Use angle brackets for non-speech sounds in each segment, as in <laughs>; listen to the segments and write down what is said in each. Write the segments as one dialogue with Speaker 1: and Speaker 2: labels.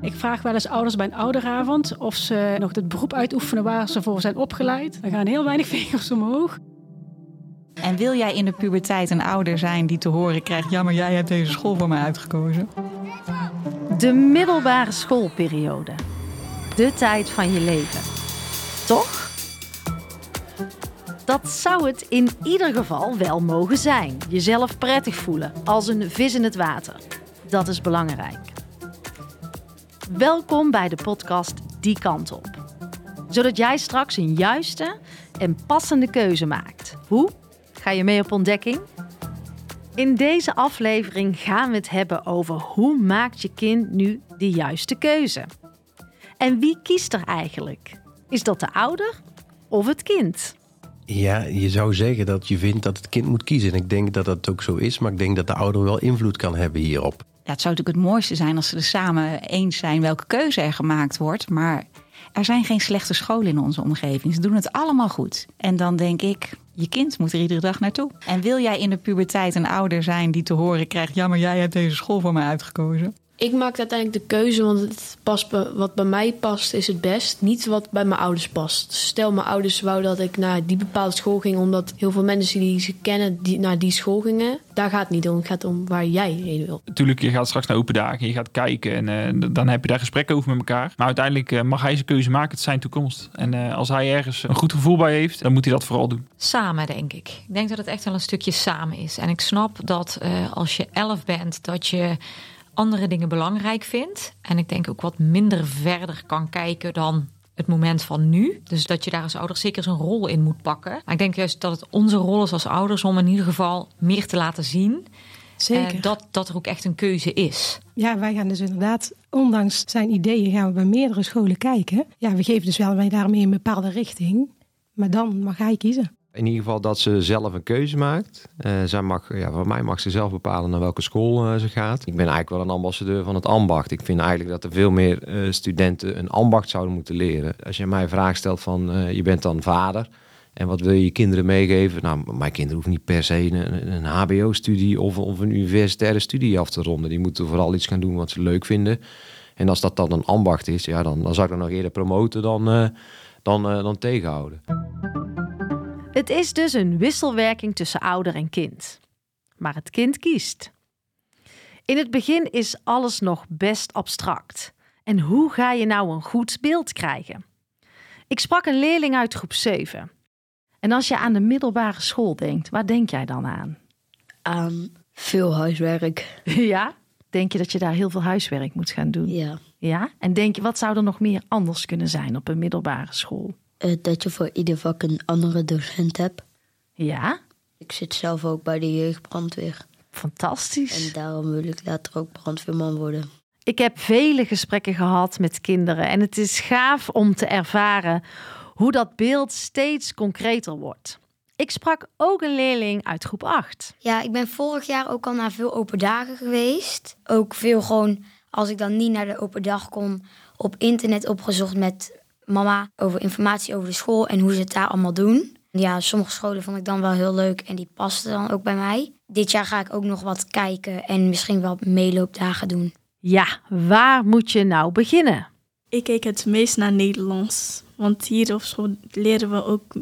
Speaker 1: Ik vraag wel eens ouders bij een ouderavond of ze nog het beroep uitoefenen waar ze voor zijn opgeleid. Er gaan heel weinig <laughs> vingers omhoog.
Speaker 2: En wil jij in de puberteit een ouder zijn die te horen krijgt: ja, maar jij hebt deze school voor mij uitgekozen?
Speaker 3: De middelbare schoolperiode. De tijd van je leven. Toch? Dat zou het in ieder geval wel mogen zijn. Jezelf prettig voelen, als een vis in het water. Dat is belangrijk. Welkom bij de podcast Die Kant Op. Zodat jij straks een juiste en passende keuze maakt. Hoe? Ga je mee op ontdekking? In deze aflevering gaan we het hebben over hoe maakt je kind nu de juiste keuze? En wie kiest er eigenlijk? Is dat de ouder of het kind?
Speaker 4: Ja, je zou zeggen dat je vindt dat het kind moet kiezen. En ik denk dat dat ook zo is, maar ik denk dat de ouder wel invloed kan hebben hierop.
Speaker 2: Ja, het zou natuurlijk het mooiste zijn als ze er samen eens zijn welke keuze er gemaakt wordt. Maar er zijn geen slechte scholen in onze omgeving. Ze doen het allemaal goed. En dan denk ik, je kind moet er iedere dag naartoe. En wil jij in de puberteit een ouder zijn die te horen krijgt: ja, maar jij hebt deze school voor mij uitgekozen?
Speaker 5: Ik maak uiteindelijk de keuze, want het past wat bij mij past is het best. Niet wat bij mijn ouders past. Stel, mijn ouders wouden dat ik naar die bepaalde school ging, omdat heel veel mensen die ze kennen die naar die school gingen. Daar gaat het niet om. Het gaat om waar jij heen wil.
Speaker 6: Natuurlijk, je gaat straks naar open dagen, je gaat kijken en uh, dan heb je daar gesprekken over met elkaar. Maar uiteindelijk uh, mag hij zijn keuze maken, het is zijn toekomst. En uh, als hij ergens een goed gevoel bij heeft, dan moet hij dat vooral doen.
Speaker 7: Samen, denk ik. Ik denk dat het echt wel een stukje samen is. En ik snap dat als je elf bent, dat je andere dingen belangrijk vindt. En ik denk ook wat minder verder kan kijken dan het moment van nu. Dus dat je daar als ouder zeker zijn rol in moet pakken. Maar ik denk juist dat het onze rol is als ouders om in ieder geval meer te laten zien. Zeker. Dat, dat er ook echt een keuze is.
Speaker 8: Ja, wij gaan dus inderdaad, ondanks zijn ideeën, gaan we bij meerdere scholen kijken. Ja, we geven dus wel wij daarmee een bepaalde richting. Maar dan mag hij kiezen.
Speaker 9: In ieder geval dat ze zelf een keuze maakt. Uh, zij mag, ja, voor mij mag ze zelf bepalen naar welke school uh, ze gaat. Ik ben eigenlijk wel een ambassadeur van het ambacht. Ik vind eigenlijk dat er veel meer uh, studenten een ambacht zouden moeten leren. Als je mij een vraag stelt van je bent dan vader en wat wil je je kinderen meegeven? Nou, mijn kinderen hoeven niet per se een, een HBO-studie of, of een universitaire studie af te ronden. Die moeten vooral iets gaan doen wat ze leuk vinden. En als dat dan een ambacht is, ja, dan, dan zou ik dat nog eerder promoten dan, dan, dan tegenhouden.
Speaker 3: Het is dus een wisselwerking tussen ouder en kind. Maar het kind kiest. In het begin is alles nog best abstract. En hoe ga je nou een goed beeld krijgen? Ik sprak een leerling uit groep 7. En als je aan de middelbare school denkt, waar denk jij dan aan?
Speaker 5: Aan veel huiswerk. <laughs>
Speaker 3: Ja? Denk je dat je daar heel veel huiswerk moet gaan doen?
Speaker 5: Ja.
Speaker 3: Ja? En denk je, wat zou er nog meer anders kunnen zijn op een middelbare school?
Speaker 5: Uh, dat je voor ieder vak een andere docent hebt.
Speaker 3: Ja?
Speaker 5: Ik zit zelf ook bij de jeugdbrandweer.
Speaker 3: Fantastisch.
Speaker 5: En daarom wil ik later ook brandweerman worden.
Speaker 3: Ik heb vele gesprekken gehad met kinderen en het is gaaf om te ervaren hoe dat beeld steeds concreter wordt. Ik sprak ook een leerling uit groep 8.
Speaker 10: Ja, ik ben vorig jaar ook al naar veel open dagen geweest. Ook veel gewoon, als ik dan niet naar de open dag kon, op internet opgezocht met mama over informatie over de school en hoe ze het daar allemaal doen. Ja, sommige scholen vond ik dan wel heel leuk en die pasten dan ook bij mij. Dit jaar ga ik ook nog wat kijken en misschien wel meeloopdagen doen.
Speaker 3: Ja, waar moet je nou beginnen?
Speaker 11: Ik keek het meest naar Nederlands. Want hier op school leren we ook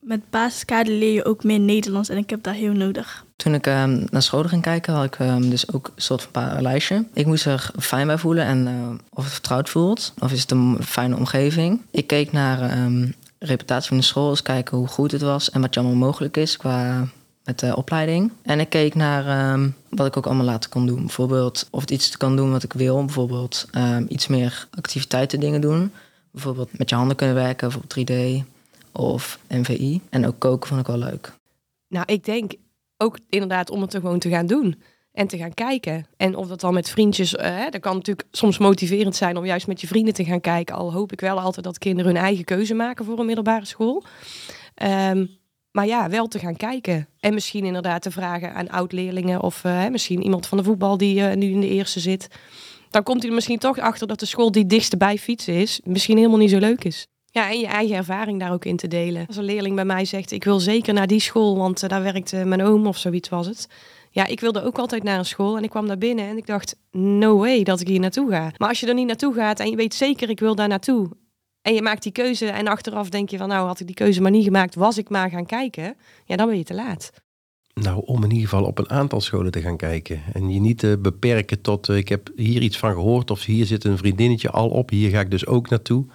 Speaker 11: met basiskader leer je ook meer Nederlands en ik heb dat heel nodig.
Speaker 12: Toen ik um, naar school ging kijken, had ik um, dus ook een soort van lijstje. Ik moest er fijn bij voelen en uh, of het vertrouwd voelt. Of is het een fijne omgeving. Ik keek naar um, reputatie van de school, eens kijken hoe goed het was en wat je allemaal mogelijk is qua met de opleiding. En ik keek naar wat ik ook allemaal later kon doen. Bijvoorbeeld of het iets kan doen wat ik wil. Bijvoorbeeld iets meer activiteiten dingen doen. Bijvoorbeeld met je handen kunnen werken, bijvoorbeeld 3D of MVI. En ook koken vond ik wel leuk.
Speaker 13: Nou, ik denk ook inderdaad om het gewoon te gaan doen. En te gaan kijken. En of dat dan met vriendjes, hè, dat kan natuurlijk soms motiverend zijn om juist met je vrienden te gaan kijken. Al hoop ik wel altijd dat kinderen hun eigen keuze maken voor een middelbare school. Um, maar ja, wel te gaan kijken. En misschien inderdaad te vragen aan oud-leerlingen of uh, misschien iemand van de voetbal die uh, nu in de eerste zit. Dan komt hij er misschien toch achter dat de school die dichtst bij fietsen is, misschien helemaal niet zo leuk is. Ja, en je eigen ervaring daar ook in te delen. Als een leerling bij mij zegt, ik wil zeker naar die school, want uh, daar werkte mijn oom of zoiets was het. Ja, ik wilde ook altijd naar een school en ik kwam daar binnen en ik dacht, no way dat ik hier naartoe ga. Maar als je er niet naartoe gaat en je weet zeker, ik wil daar naartoe. En je maakt die keuze en achteraf denk je van, nou had ik die keuze maar niet gemaakt, was ik maar gaan kijken. Ja, dan ben je te laat.
Speaker 4: Nou, om in ieder geval op een aantal scholen te gaan kijken. En je niet te beperken tot, eh, ik heb hier iets van gehoord of hier zit een vriendinnetje al op, hier ga ik dus ook naartoe.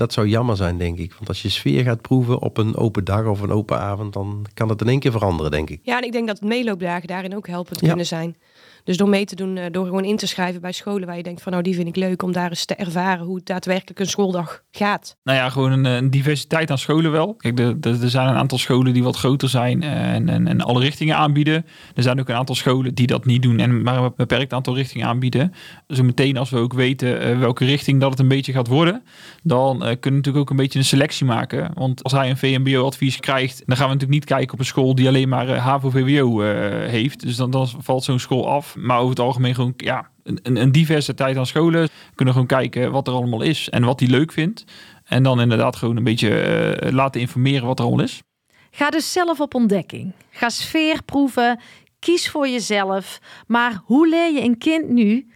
Speaker 4: Dat zou jammer zijn, denk ik. Want als je sfeer gaat proeven op een open dag of een open avond, dan kan het in één keer veranderen, denk ik.
Speaker 13: Ja, en ik denk dat meeloopdagen daarin ook helpend
Speaker 4: Ja.
Speaker 13: kunnen zijn. Dus door mee te doen, eh, door gewoon in te schrijven bij scholen waar je denkt van nou die vind ik leuk om daar eens te ervaren hoe het daadwerkelijk een schooldag gaat.
Speaker 6: Nou ja, gewoon een, diversiteit aan scholen wel. Kijk, er zijn een aantal scholen die wat groter zijn eh, en, en, en alle richtingen aanbieden. Er zijn ook een aantal scholen die dat niet doen en maar een beperkt aantal richtingen aanbieden. Zo meteen als we ook weten eh, welke richting dat het een beetje gaat worden, dan kunnen we natuurlijk ook een beetje een selectie maken. Want als hij een VMBO-advies krijgt, dan gaan we natuurlijk niet kijken op een school die alleen maar HAVO-VWO heeft. Dus dan, dan valt zo'n school af. Maar over het algemeen gewoon, ja, een, een, een diversiteit aan scholen. We kunnen gewoon kijken wat er allemaal is en wat hij leuk vindt. En dan inderdaad gewoon een beetje eh, laten informeren wat er allemaal is.
Speaker 3: Ga dus zelf op ontdekking. Ga sfeer proeven. Kies voor jezelf. Maar hoe leer je een kind nu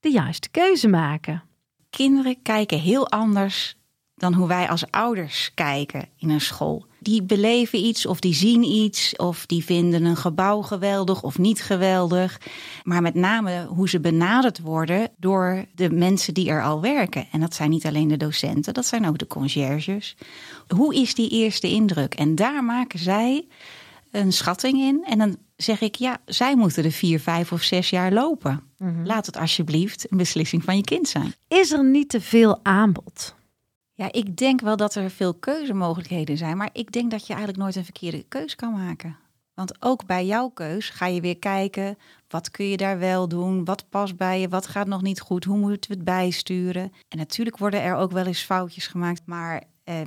Speaker 3: de juiste keuze maken?
Speaker 2: Kinderen kijken heel anders dan hoe wij als ouders kijken in een school. Die beleven iets of die zien iets of die vinden een gebouw geweldig of niet geweldig. Maar met name hoe ze benaderd worden door de mensen die er al werken. En dat zijn niet alleen de docenten, dat zijn ook de conciërges. Hoe is die eerste indruk? En daar maken zij een schatting in. En dan zeg ik, ja, zij moeten er vier, vijf of zes jaar lopen. Laat het alsjeblieft een beslissing van je kind zijn.
Speaker 3: Is er niet te veel aanbod?
Speaker 2: Ja, ik denk wel dat er veel keuzemogelijkheden zijn, maar ik denk dat je eigenlijk nooit een verkeerde keus kan maken. Want ook bij jouw keus ga je weer kijken, wat kun je daar wel doen, wat past bij je, wat gaat nog niet goed, hoe moeten we het bijsturen. En natuurlijk worden er ook wel eens foutjes gemaakt, maar eh,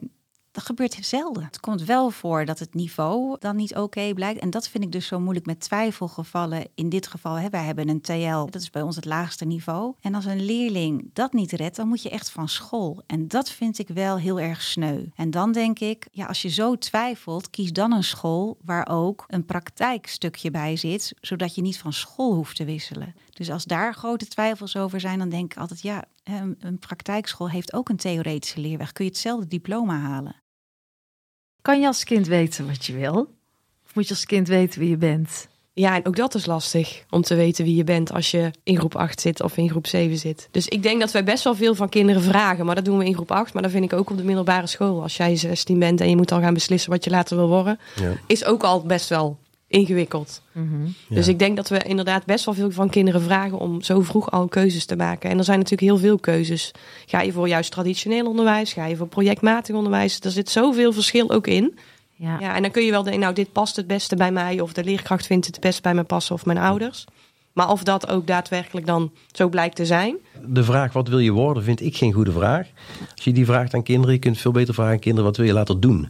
Speaker 2: dat gebeurt zelden. Het komt wel voor dat het niveau dan niet oké blijkt. En dat vind ik dus zo moeilijk met twijfelgevallen. In dit geval, hè, wij hebben een TL, dat is bij ons het laagste niveau. En als een leerling dat niet redt, dan moet je echt van school. En dat vind ik wel heel erg sneu. En dan denk ik, ja, als je zo twijfelt, kies dan een school waar ook een praktijkstukje bij zit, zodat je niet van school hoeft te wisselen. Dus als daar grote twijfels over zijn, dan denk ik altijd, ja, een een praktijkschool heeft ook een theoretische leerweg. Kun je hetzelfde diploma halen?
Speaker 3: Kan je als kind weten wat je wil? Of moet je als kind weten wie je bent?
Speaker 13: Ja, en ook dat is lastig om te weten wie je bent als je in groep 8 zit of in groep 7 zit. Dus ik denk dat wij best wel veel van kinderen vragen, maar dat doen we in groep 8. Maar dat vind ik ook op de middelbare school. Als jij 16 bent en je moet al gaan beslissen wat je later wil worden,
Speaker 4: Ja.
Speaker 13: is ook al best wel ingewikkeld. Dus ik denk dat we inderdaad best wel veel van kinderen vragen om zo vroeg al keuzes te maken. En er zijn natuurlijk heel veel keuzes. Ga je voor juist traditioneel onderwijs? Ga je voor projectmatig onderwijs? Er zit zoveel verschil ook in.
Speaker 3: Ja.
Speaker 13: Ja, en dan kun je wel denken, nou, dit past het beste bij mij. Of de leerkracht vindt het het best bij mij passen of mijn ouders. Maar of dat ook daadwerkelijk dan zo blijkt te zijn.
Speaker 4: De vraag wat wil je worden vind ik geen goede vraag. Als je die vraagt aan kinderen, je kunt veel beter vragen aan kinderen wat wil je later doen.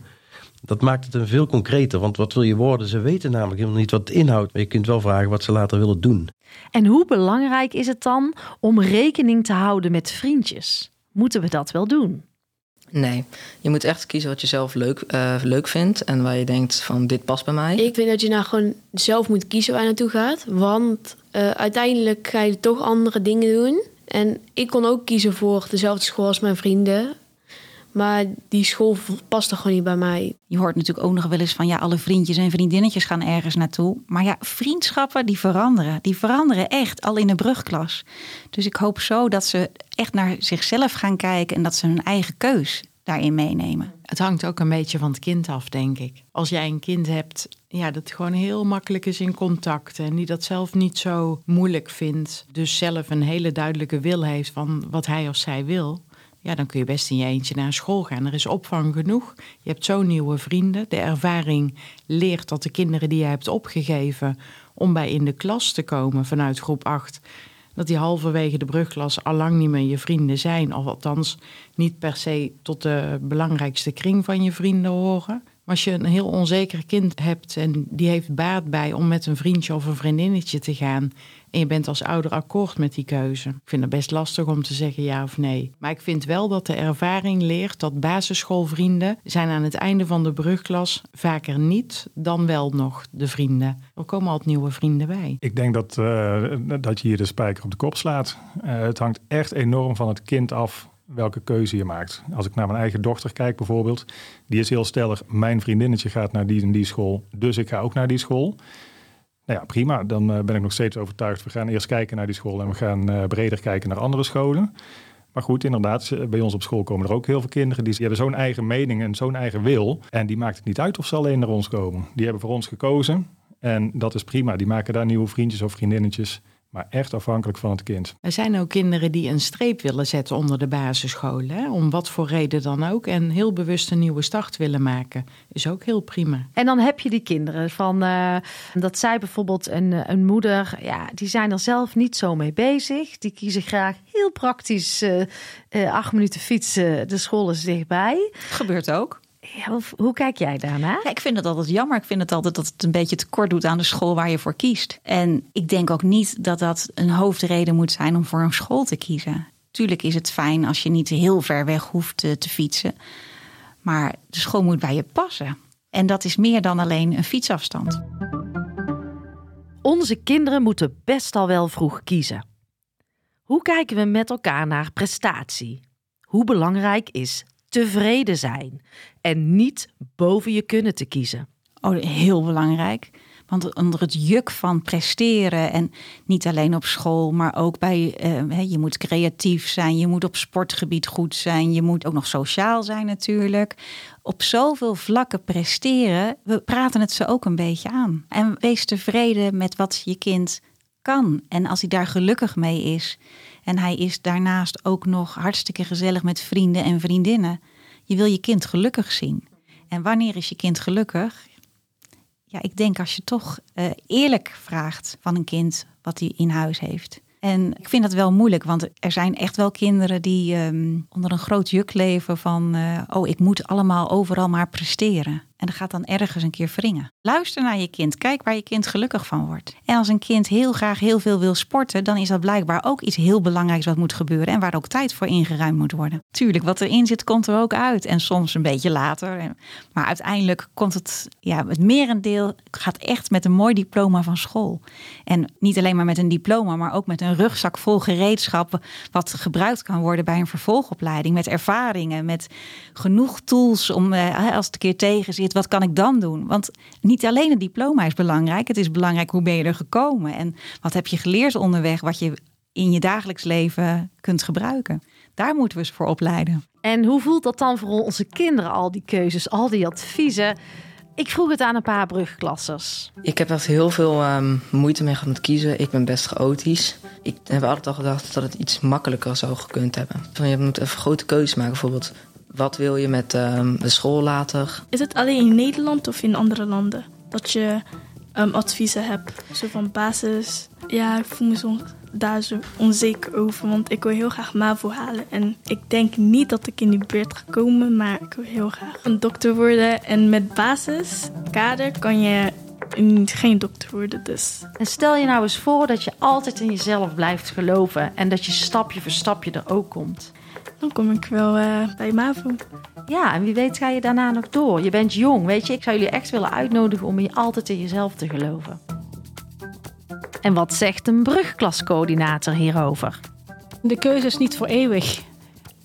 Speaker 4: Dat maakt het een veel concreter, want wat wil je worden? Ze weten namelijk helemaal niet wat het inhoudt. Maar je kunt wel vragen wat ze later willen doen.
Speaker 3: En hoe belangrijk is het dan om rekening te houden met vriendjes? Moeten we dat wel doen?
Speaker 12: Nee, je moet echt kiezen wat je zelf leuk, eh, leuk vindt en waar je denkt van dit past bij mij.
Speaker 5: Ik vind dat je nou gewoon zelf moet kiezen waar je naartoe gaat. Want eh, uiteindelijk ga je toch andere dingen doen. En ik kon ook kiezen voor dezelfde school als mijn vrienden. Maar die school past er gewoon niet bij mij.
Speaker 2: Je hoort natuurlijk ook nog wel eens van ja, alle vriendjes en vriendinnetjes gaan ergens naartoe. Maar ja, vriendschappen die veranderen. Die veranderen echt al in de brugklas. Dus ik hoop zo dat ze echt naar zichzelf gaan kijken en dat ze hun eigen keus daarin meenemen.
Speaker 14: Het hangt ook een beetje van het kind af, denk ik. Als jij een kind hebt ja, dat gewoon heel makkelijk is in contact en die dat zelf niet zo moeilijk vindt, dus zelf een hele duidelijke wil heeft van wat hij of zij wil, ja, dan kun je best in je eentje naar school gaan. Er is opvang genoeg. Je hebt zo nieuwe vrienden. De ervaring leert dat de kinderen die je hebt opgegeven om bij in de klas te komen vanuit groep 8, dat die halverwege de brugklas al lang niet meer je vrienden zijn. Of althans niet per se tot de belangrijkste kring van je vrienden horen. Als je een heel onzeker kind hebt en die heeft baat bij om met een vriendje of een vriendinnetje te gaan. En je bent als ouder akkoord met die keuze. Ik vind het best lastig om te zeggen ja of nee. Maar ik vind wel dat de ervaring leert dat basisschoolvrienden zijn aan het einde van de brugklas vaker niet dan wel nog de vrienden. Er komen altijd nieuwe vrienden bij.
Speaker 15: Ik denk dat, uh, dat je hier de spijker op de kop slaat. Uh, het hangt echt enorm van het kind af welke keuze je maakt. Als ik naar mijn eigen dochter kijk bijvoorbeeld, die is heel stellig, mijn vriendinnetje gaat naar die en die school, dus ik ga ook naar die school. Nou ja, prima. Dan uh, ben ik nog steeds overtuigd. We gaan eerst kijken naar die school en we gaan uh, breder kijken naar andere scholen. Maar goed, inderdaad, bij ons op school komen er ook heel veel kinderen die hebben zo'n eigen mening en zo'n eigen wil. En die maakt het niet uit of ze alleen naar ons komen. Die hebben voor ons gekozen en dat is prima. Die maken daar nieuwe vriendjes of vriendinnetjes maar echt afhankelijk van het kind.
Speaker 14: Er zijn ook kinderen die een streep willen zetten onder de basisscholen, hè? om wat voor reden dan ook, en heel bewust een nieuwe start willen maken. Is ook heel prima.
Speaker 3: En dan heb je die kinderen van uh, dat zij bijvoorbeeld een, een moeder, ja, die zijn er zelf niet zo mee bezig. Die kiezen graag heel praktisch uh, uh, acht minuten fietsen, de school is dichtbij.
Speaker 2: Gebeurt ook.
Speaker 3: Ja, hoe, hoe, kijk jij daarna?
Speaker 2: Ja, ik vind het altijd jammer. Ik vind het altijd dat het een beetje tekort doet aan de school waar je voor kiest. En ik denk ook niet dat dat een hoofdreden moet zijn om voor een school te kiezen. Tuurlijk is het fijn als je niet heel ver weg hoeft te, te fietsen. Maar de school moet bij je passen. En dat is meer dan alleen een fietsafstand.
Speaker 3: Onze kinderen moeten best al wel vroeg kiezen. Hoe kijken we met elkaar naar prestatie? Hoe belangrijk is tevreden zijn en niet boven je kunnen te kiezen.
Speaker 2: Oh, heel belangrijk. Want onder het juk van presteren en niet alleen op school, maar ook bij uh, je moet creatief zijn, je moet op sportgebied goed zijn, je moet ook nog sociaal zijn natuurlijk. Op zoveel vlakken presteren, we praten het ze ook een beetje aan. En wees tevreden met wat je kind kan. En als hij daar gelukkig mee is, en hij is daarnaast ook nog hartstikke gezellig met vrienden en vriendinnen. Je wil je kind gelukkig zien. En wanneer is je kind gelukkig? Ja, ik denk als je toch uh, eerlijk vraagt van een kind wat hij in huis heeft. En ik vind dat wel moeilijk, want er zijn echt wel kinderen die um, onder een groot juk leven van, uh, oh, ik moet allemaal overal maar presteren. En dat gaat dan ergens een keer wringen. Luister naar je kind. Kijk waar je kind gelukkig van wordt. En als een kind heel graag heel veel wil sporten, dan is dat blijkbaar ook iets heel belangrijks wat moet gebeuren. En waar ook tijd voor ingeruimd moet worden. Tuurlijk, wat erin zit, komt er ook uit. En soms een beetje later. Maar uiteindelijk komt het, ja, het merendeel gaat echt met een mooi diploma van school. En niet alleen maar met een diploma, maar ook met een rugzak vol gereedschappen. Wat gebruikt kan worden bij een vervolgopleiding. Met ervaringen, met genoeg tools om eh, als het een keer tegen zit wat kan ik dan doen? Want niet alleen het diploma is belangrijk. Het is belangrijk hoe ben je er gekomen en wat heb je geleerd onderweg, wat je in je dagelijks leven kunt gebruiken. Daar moeten we ze voor opleiden.
Speaker 3: En hoe voelt dat dan voor onze kinderen, al die keuzes, al die adviezen? Ik vroeg het aan een paar brugklassers.
Speaker 12: Ik heb echt heel veel um, moeite mee gehad met kiezen. Ik ben best chaotisch. Ik heb altijd al gedacht dat het iets makkelijker zou gekund hebben. Van, je moet even grote keuzes maken. Bijvoorbeeld, wat wil je met um, de school later?
Speaker 11: Is het alleen in Nederland of in andere landen dat je um, adviezen hebt? Zo van basis. Ja, ik voel me soms daar zo onzeker over, want ik wil heel graag MAVO halen. En ik denk niet dat ik in die buurt ga komen, maar ik wil heel graag een dokter worden. En met basiskader kan je geen dokter worden dus.
Speaker 3: En stel je nou eens voor dat je altijd in jezelf blijft geloven en dat je stapje voor stapje er ook komt.
Speaker 11: Dan kom ik wel uh, bij MAVO.
Speaker 3: Ja, en wie weet ga je daarna nog door. Je bent jong, weet je. Ik zou jullie echt willen uitnodigen om je altijd in jezelf te geloven. En wat zegt een brugklascoördinator hierover?
Speaker 1: De keuze is niet voor eeuwig.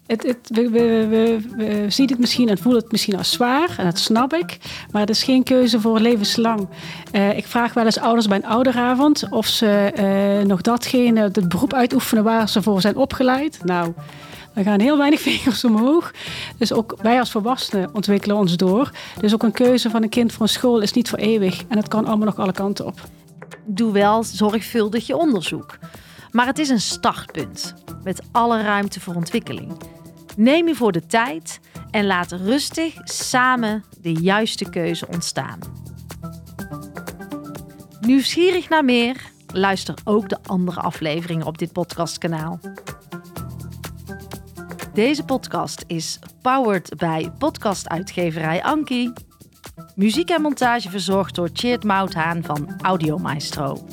Speaker 1: Het, het, we, we, we, we, zien het misschien en voelen het misschien als zwaar, en dat snap ik. Maar het is geen keuze voor levenslang. Uh, ik vraag wel eens ouders bij een ouderavond of ze uh, nog datgene, het beroep uitoefenen waar ze voor zijn opgeleid. Nou, er gaan heel weinig <laughs> vingers omhoog. Dus ook wij als volwassenen ontwikkelen ons door. Dus ook een keuze van een kind voor een school is niet voor eeuwig. En het kan allemaal nog alle kanten op.
Speaker 3: Doe wel zorgvuldig je onderzoek. Maar het is een startpunt met alle ruimte voor ontwikkeling. Neem je voor de tijd en laat rustig samen de juiste keuze ontstaan. Nieuwsgierig naar meer? Luister ook de andere afleveringen op dit podcastkanaal. Deze podcast is powered bij podcastuitgeverij Anki. Muziek en montage verzorgd door Cheert Mouthaan van Audio Maestro.